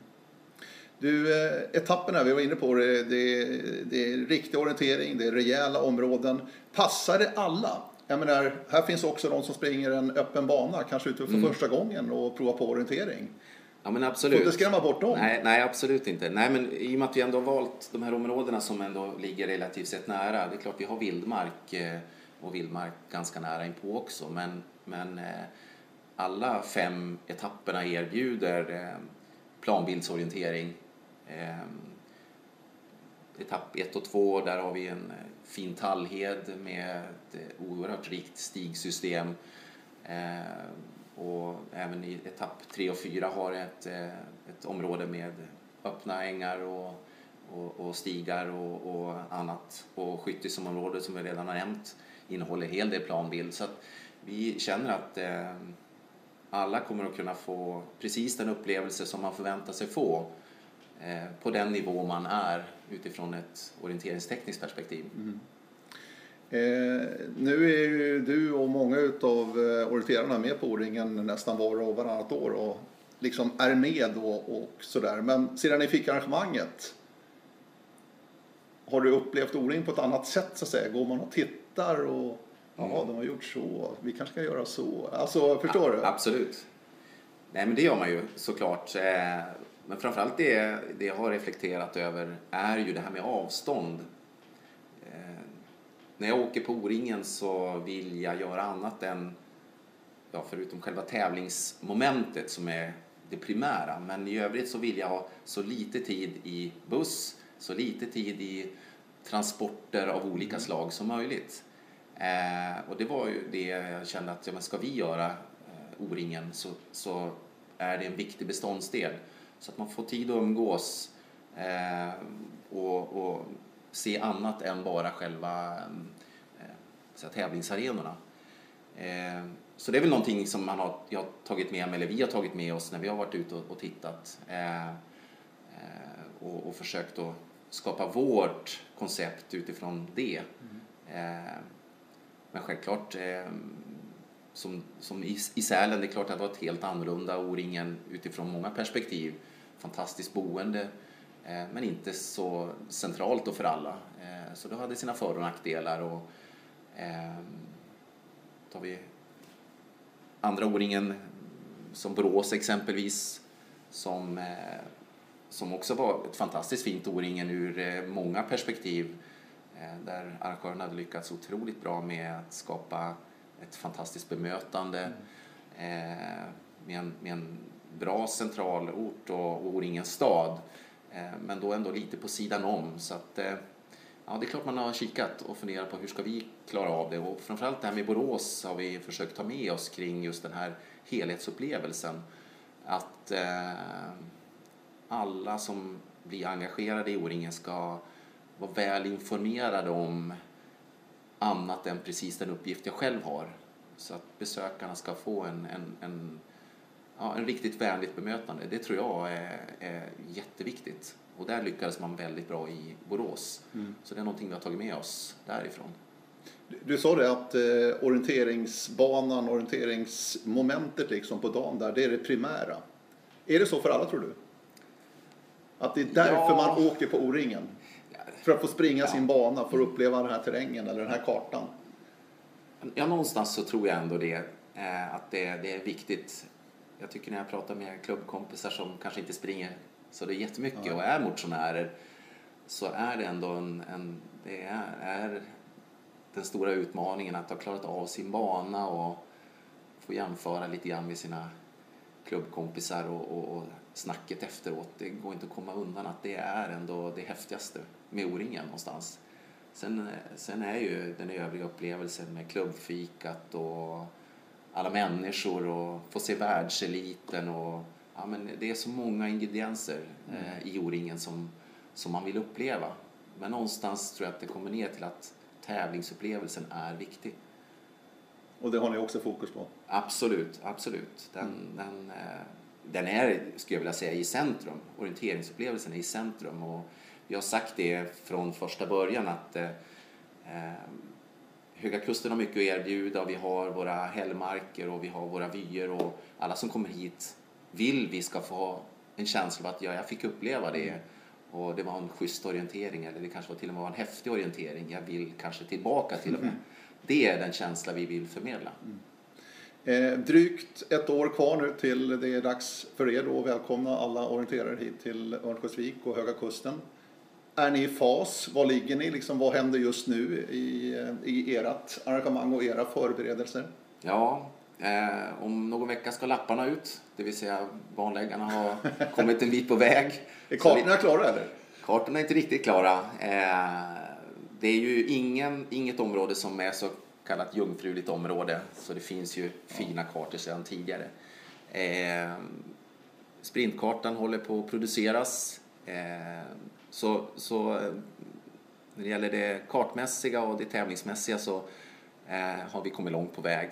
Du, etapperna, vi var inne på det, det, det är riktig orientering, det är rejäla områden. Passar det alla? Jag menar, här finns också de som springer en öppen bana, kanske ute för mm. första gången och provar på orientering. Ja men absolut. Får inte skrämma bort dem? Nej, nej, absolut inte. Nej men i och med att vi ändå har valt de här områdena som ändå ligger relativt sett nära. Det är klart vi har vildmark eh, och vildmark ganska nära inpå också. Men, men eh, alla fem etapperna erbjuder eh, planbildsorientering. Etapp 1 och 2, där har vi en fin tallhed med ett oerhört rikt stigsystem. Och även i etapp 3 och 4 har ett, eh, ett område med öppna ängar och, och, och stigar och, och, annat. Och skyttesområdet som vi redan har nämnt innehåller en hel del planbild. Så att vi känner att eh, alla kommer att kunna få precis den upplevelse som man förväntar sig få eh, på den nivå man är utifrån ett orienteringstekniskt perspektiv. Mm. Eh, nu är ju du och många av eh, orienterarna med på O-ringen nästan var och varannat år och liksom är med och, och sådär. Men sedan ni fick arrangemanget, har du upplevt O-ring på ett annat sätt så att säga? Går man och tittar och ja, mm. de har gjort så, vi kanske ska göra så. Alltså, förstår ja, du? Absolut. Nej, men det gör man ju såklart. Eh, men framförallt det, det jag har reflekterat över är ju det här med avstånd när jag åker på O-ringen så vill jag göra annat än, ja, förutom själva tävlingsmomentet som är det primära. Men i övrigt så vill jag ha så lite tid i buss, så lite tid i transporter av olika mm. slag som möjligt. Eh, och det var ju det jag kände att, ja, men ska vi göra eh, O-ringen så, så är det en viktig beståndsdel. Så att man får tid att umgås eh, och, och se annat än bara själva eh, så tävlingsarenorna. Eh, så det är väl någonting som man har, jag har tagit med mig, eller vi har tagit med oss när vi har varit ute och, och tittat eh, eh och, och, försökt att skapa vårt koncept utifrån det. Mm. Eh, men självklart, eh, som, som i, i Sälen, det är klart att det var ett helt annorlunda O-ringen utifrån många perspektiv. Fantastiskt boende, men inte så centralt och för alla. Eh, så det hade sina för och nackdelar. Och, eh, tar vi andra O-ringen som Borås exempelvis som, eh, som också var ett fantastiskt fint O-ringen ur eh, många perspektiv eh, där arrangören hade lyckats otroligt bra med att skapa ett fantastiskt bemötande mm. med, en, med en bra centralort och O-ringens stad Eh, Eh, men då ändå lite på sidan om. Så att, eh, ja, det är klart man har kikat och funderat på hur ska vi klara av det. Och framförallt det här med Borås har vi försökt ta med oss kring just den här helhetsupplevelsen. Att eh, alla som blir engagerade i O-ringen ska vara väl informerade om annat än precis den uppgift jag själv har. Så att besökarna ska få en, en, en ja, en riktigt vänligt bemötande. Det tror jag är, är jätteviktigt. Och där lyckades man väldigt bra i Borås. Mm. Så det är någonting vi har tagit med oss därifrån. Du, du sa det att eh, orienteringsbanan, orienteringsmomentet liksom på dagen där, det är det primära. Är det så för alla tror du? Att det är därför ja. man åker på O-ringen? För att få springa ja. sin bana, för att uppleva den här terrängen eller den här kartan? Ja, någonstans så tror jag ändå det. Eh, att det, det är viktigt jag tycker när jag pratar med klubbkompisar som kanske inte springer så det är jättemycket ja. och är motionärer så är det ändå en, en det är, är, den stora utmaningen att ha klarat av sin bana och få jämföra lite grann med sina klubbkompisar och, och, och snacket efteråt. Det går inte att komma undan att det är ändå det häftigaste med O-ringen någonstans. Sen, sen är ju den övriga upplevelsen med klubbfikat och alla människor och få se världseliten och ja, men det är så många ingredienser eh, mm. i O-ringen som, som man vill uppleva. Men någonstans tror jag att det kommer ner till att tävlingsupplevelsen är viktig. Och det har ni också fokus på? Absolut, absolut. Den, mm. den, eh, den är, skulle jag vilja säga, i centrum. Orienteringsupplevelsen är i centrum. Och vi har sagt det från första början att eh, eh, Höga Kusten har mycket att erbjuda. Vi har våra hällmarker och vi har våra vyer och alla som kommer hit vill vi ska få en känsla av att ja, jag fick uppleva det och det var en schysst orientering eller det kanske var till och med en häftig orientering. Jag vill kanske tillbaka till och med. Det är den känsla vi vill förmedla. Eh, drygt ett år kvar nu till det är dags för er då att välkomna alla orienterare hit till Örnsköldsvik och Höga Kusten. Är ni i fas? Var ligger ni? Liksom, vad händer just nu i, i ert arrangemang och era förberedelser? Ja, eh, om någon vecka ska lapparna ut, det vill säga banläggarna har kommit en bit på väg. Är kartorna klara eller? Kartorna är inte riktigt klara. Eh, det är ju ingen, inget område som är så kallat jungfruligt område, så det finns ju fina kartor sedan tidigare. Eh, sprintkartan håller på att produceras. Eh, så, så eh, när det gäller det kartmässiga och det tävlingsmässiga så eh, har vi kommit långt på väg.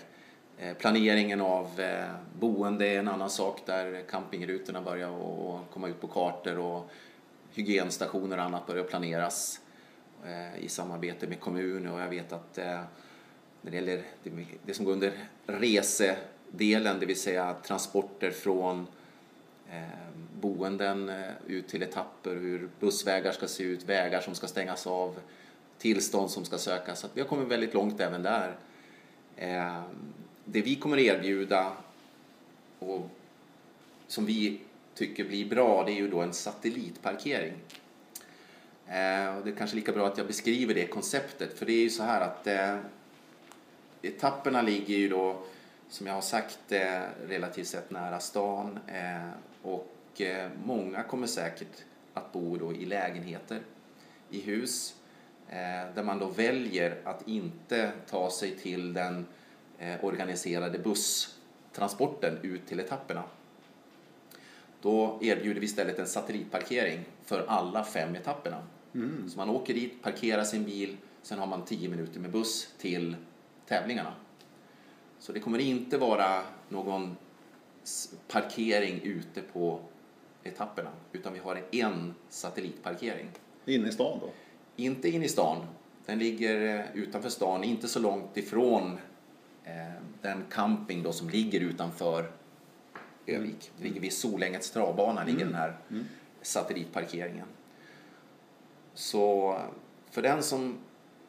Eh, planeringen av eh, boende är en annan sak där campingrutorna börjar och komma ut på kartor och hygienstationer och annat börjar planeras eh, i samarbete med kommunen. och jag vet att eh, när det gäller det som går under resedelen, det vill säga transporter från Ehm, boenden eh, ut till etapper, hur bussvägar ska se ut, vägar som ska stängas av, tillstånd som ska sökas. Så vi har kommit väldigt långt även där ehm, det vi kommer erbjuda och som vi tycker blir bra det är ju då en satellitparkering. Ehm, och det är kanske lika bra att jag beskriver det konceptet för det är ju så här att eh, etapperna ligger ju då som jag har sagt eh, relativt sett nära stan och eh, många kommer säkert att bo då i lägenheter, i hus eh, där man då väljer att inte ta sig till den Eh, organiserade busstransporten ut till etapperna. Då erbjuder vi istället en satellitparkering för alla fem etapperna. Mm. Så man åker dit, parkerar sin bil, sen har man tio minuter med buss till tävlingarna. Så det kommer inte vara någon parkering ute på etapperna, utan vi har en satellitparkering. Inne i stan då? Inte inne i stan. Den ligger eh, utanför stan, inte så långt ifrån Eh, den camping då som ligger utanför Övik. Det ligger vid Solängets travbana, ligger den här mm. satellitparkeringen. Så för den som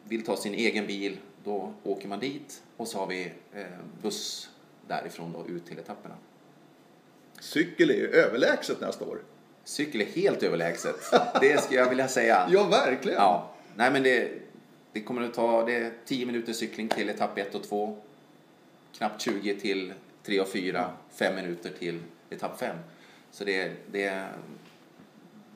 vill ta sin egen bil, då åker man dit och så har vi eh, buss därifrån då ut till etapperna. Cykel är ju överlägset nästa år. Cykel är helt överlägset. Det skulle jag vilja säga. ja, verkligen. Ja. Nej, men det, det kommer att ta det är 10 minuter cykling till etapp 1 och 2 knappt 20 till 3 och 4, 5 minuter till etapp 5. Så det är, det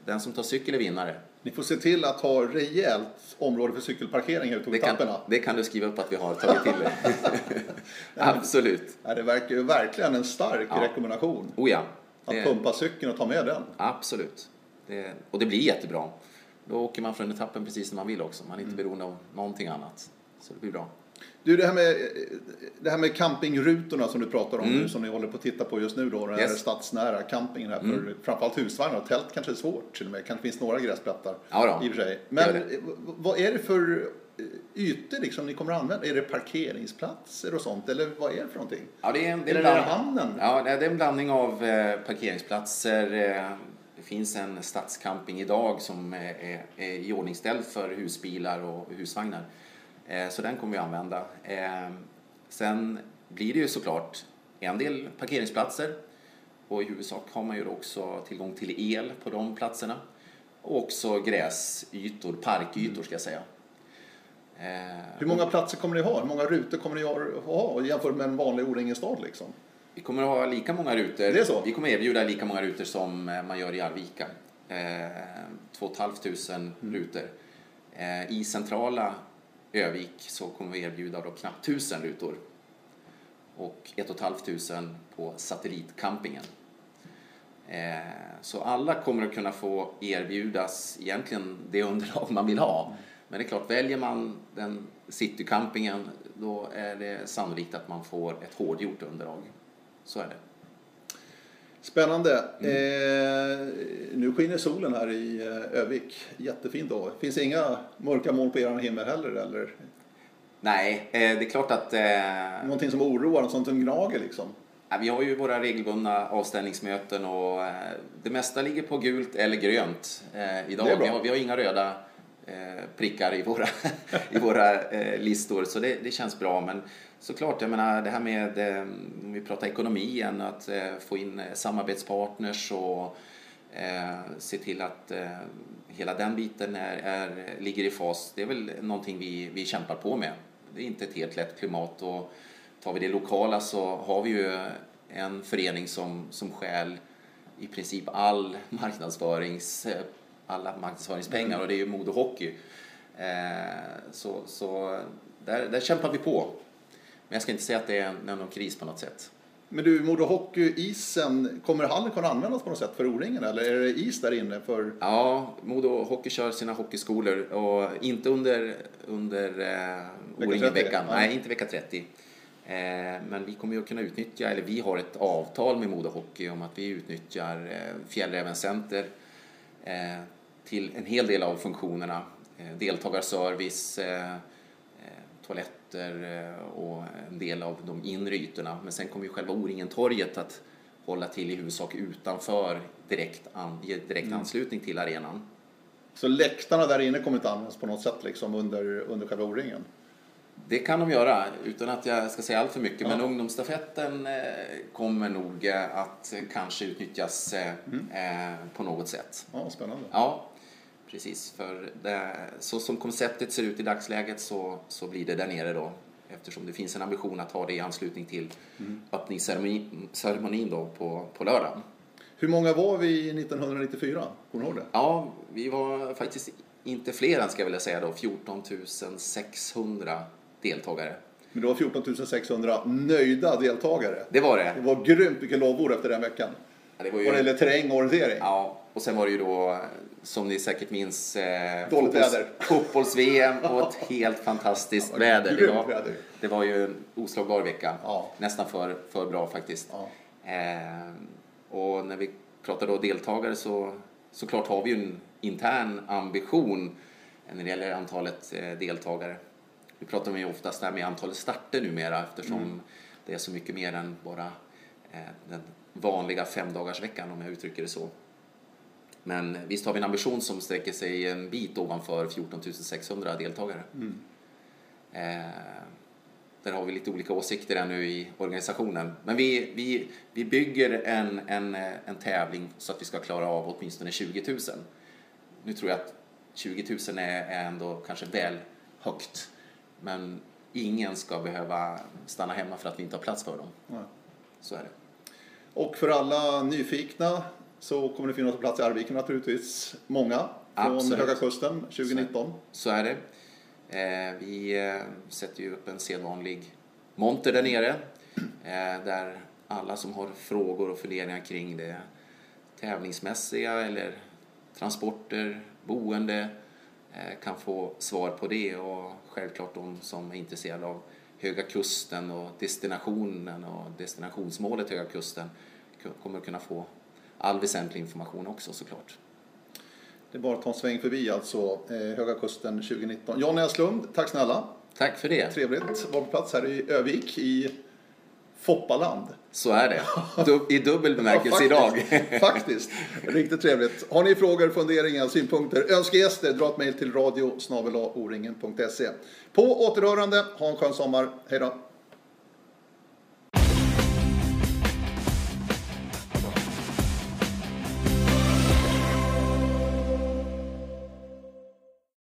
den som tar cykel är vinnare. Ni får se till att ha rejält område för cykelparkering ute på etapperna. Det kan du skriva upp att vi har tagit till det. Absolut. Ja, det verkar ju verkligen en stark ja. rekommendation. Oh ja. Att pumpa cykeln och ta med den. Absolut. Det, och det blir jättebra. Då åker man från etappen precis när man vill också. Man är inte mm. beroende av någonting annat. Så det blir bra. Du, det här med, det här med campingrutorna som du pratar om mm. nu, som ni håller på att titta på just nu då, den yes. här stadsnära campingen här, för mm. framförallt husvagnar och tält kanske är svårt till och med, kanske finns några gräsplattor ja i och för sig. Men vad är det för ytor liksom ni kommer att använda? Är det parkeringsplatser och sånt eller vad är det för någonting? Ja, det är en, det är är det hamnen? Ja, det är en blandning av eh, parkeringsplatser. Eh, det finns en stadscamping idag som är, är iordningställd för husbilar och husvagnar. Eh, så den kommer vi använda. Eh, sen blir det ju såklart en del parkeringsplatser och i huvudsak har man ju också tillgång till el på de platserna. Och också gräsytor, parkytor ska jag säga. Eh, Hur många platser kommer ni ha? Hur många rutor kommer ni ha jämfört med en vanlig O-ringen-stad liksom? Vi kommer att ha lika många rutor. Det är så? Vi kommer erbjuda lika många rutor som man gör i Arvika. 2 500 mm. rutor. I centrala Övik så kommer vi erbjuda då knappt tusen rutor och ett och ett halvt tusen på satellitcampingen. Eh, så alla kommer att kunna få erbjudas egentligen det underlag man vill ha. Men det är klart, väljer man den citycampingen då är det sannolikt att man får ett hårdgjort underlag. Så är det. Spännande. Eh, nu skiner solen här i eh, Övik. Jättefint då. Finns inga mörka moln på er himmel heller eller? Nej, eh, det är klart att... Eh, Någonting som oroar, något sånt som gnager liksom? vi har ju våra regelbundna avställningsmöten och eh, det mesta ligger på gult eller grönt eh, idag. Vi har, vi har inga röda prickar i våra, i våra listor så det, det känns bra. Men såklart, jag menar det här med, eh, om vi pratar ekonomi igen, att eh, få in eh, samarbetspartners och se till att hela den biten är, är, ligger i fas. Det är väl någonting vi, vi kämpar på med. Det är inte ett helt lätt klimat och tar vi det lokala så har vi ju en förening som, som stjäl i princip all marknadsförings, alla marknadsföringspengar och det är ju Modo Hockey. Så så där, där kämpar vi på. Men jag ska inte säga att det är någon kris på något sätt. Men du, Modo Hockey-isen, kommer hallen kunna användas på något sätt för O-ringen eller är det is där inne för? Ja, Modo Hockey kör sina hockeyskolor och inte under, under eh, Vecka O-ringen-veckan. 30, ja. Nej, inte vecka 30. Eh, men vi kommer ju att kunna utnyttja, eller vi har ett avtal med Modo Hockey om att vi utnyttjar eh, Fjällräven Center eh, till en hel del av funktionerna. Eh, deltagarservice, eh, toaletter eh, och en del av de inre ytorna. Men sen kommer ju själva O-ringen-torget att hålla till i huvudsak utanför direkt, an, direkt anslutning till arenan. Så läktarna där inne kommer inte användas på något sätt liksom under, under själva O-ringen? Det kan de göra utan att jag ska säga allt för mycket. Men ungdomsstafetten eh, kommer nog eh, att kanske utnyttjas eh, på något sätt. Ja, spännande. Ja, precis. För det, så som konceptet ser ut i dagsläget så, så blir det där nere då. Eftersom det finns en ambition att ha det i anslutning till öppningsceremonin ceremonin då på, på lördagen. Hur många var vi 1994? Kommer du ihåg det? Ja, vi var faktiskt inte fler än ska jag vilja säga då. 14 600 deltagare. Men det var 14 600 nöjda deltagare. Det var Det det. var grymt mycket lovord efter den veckan. Ja, det var Vad det ju, gäller terräng och orientering. ja, och sen var det ju då, som ni säkert minns, eh, väder. fotbolls-VM och ett helt fantastiskt väder. Det var, väder. det var ju en oslagbar vecka. Ja. Nästan för, för bra faktiskt. Ja. Eh, och när vi pratar då deltagare så såklart har vi ju en intern ambition när det gäller antalet eh, deltagare. Vi pratar ju oftast där med antalet starter numera eftersom Mm. det är så mycket mer än bara eh, den vanliga femdagarsveckan om jag uttrycker det så. Men visst har vi en ambition som sträcker sig en bit ovanför 14 600 deltagare. Eh, där har vi lite olika åsikter ännu i organisationen. Men vi, vi, vi bygger en, en, eh, en tävling så att vi ska klara av åtminstone 20 000. Nu tror jag att 20 000 är, är ändå kanske väl högt. Men ingen ska behöva stanna hemma för att vi inte har plats för dem. Ja. Så är det. Och för alla nyfikna så kommer det finnas på plats i Arvika naturligtvis. Många från Absolut. Höga Kusten 2019. Så är det. Eh, vi eh, sätter ju upp en sedvanlig monter där nere. Eh, där alla som har frågor och funderingar kring det tävlingsmässiga eller transporter, boende eh, kan få svar på det och självklart de som är intresserade av Höga Kusten och destinationen och destinationsmålet Höga Kusten kommer kunna få all väsentlig information också såklart. Det är bara att ta en sväng förbi alltså eh, Höga Kusten 2019. Jan Näslund, tack snälla. Tack för det! Trevligt att vara på plats här i Övik i Foppaland. Så är det. I dubbel bemärkelse Ja, idag. faktiskt. faktiskt. Riktigt trevligt. Har ni frågor, funderingar, synpunkter, önskegäster, dra ett mejl till radio På återhörande. Ha en skön sommar. Hej då.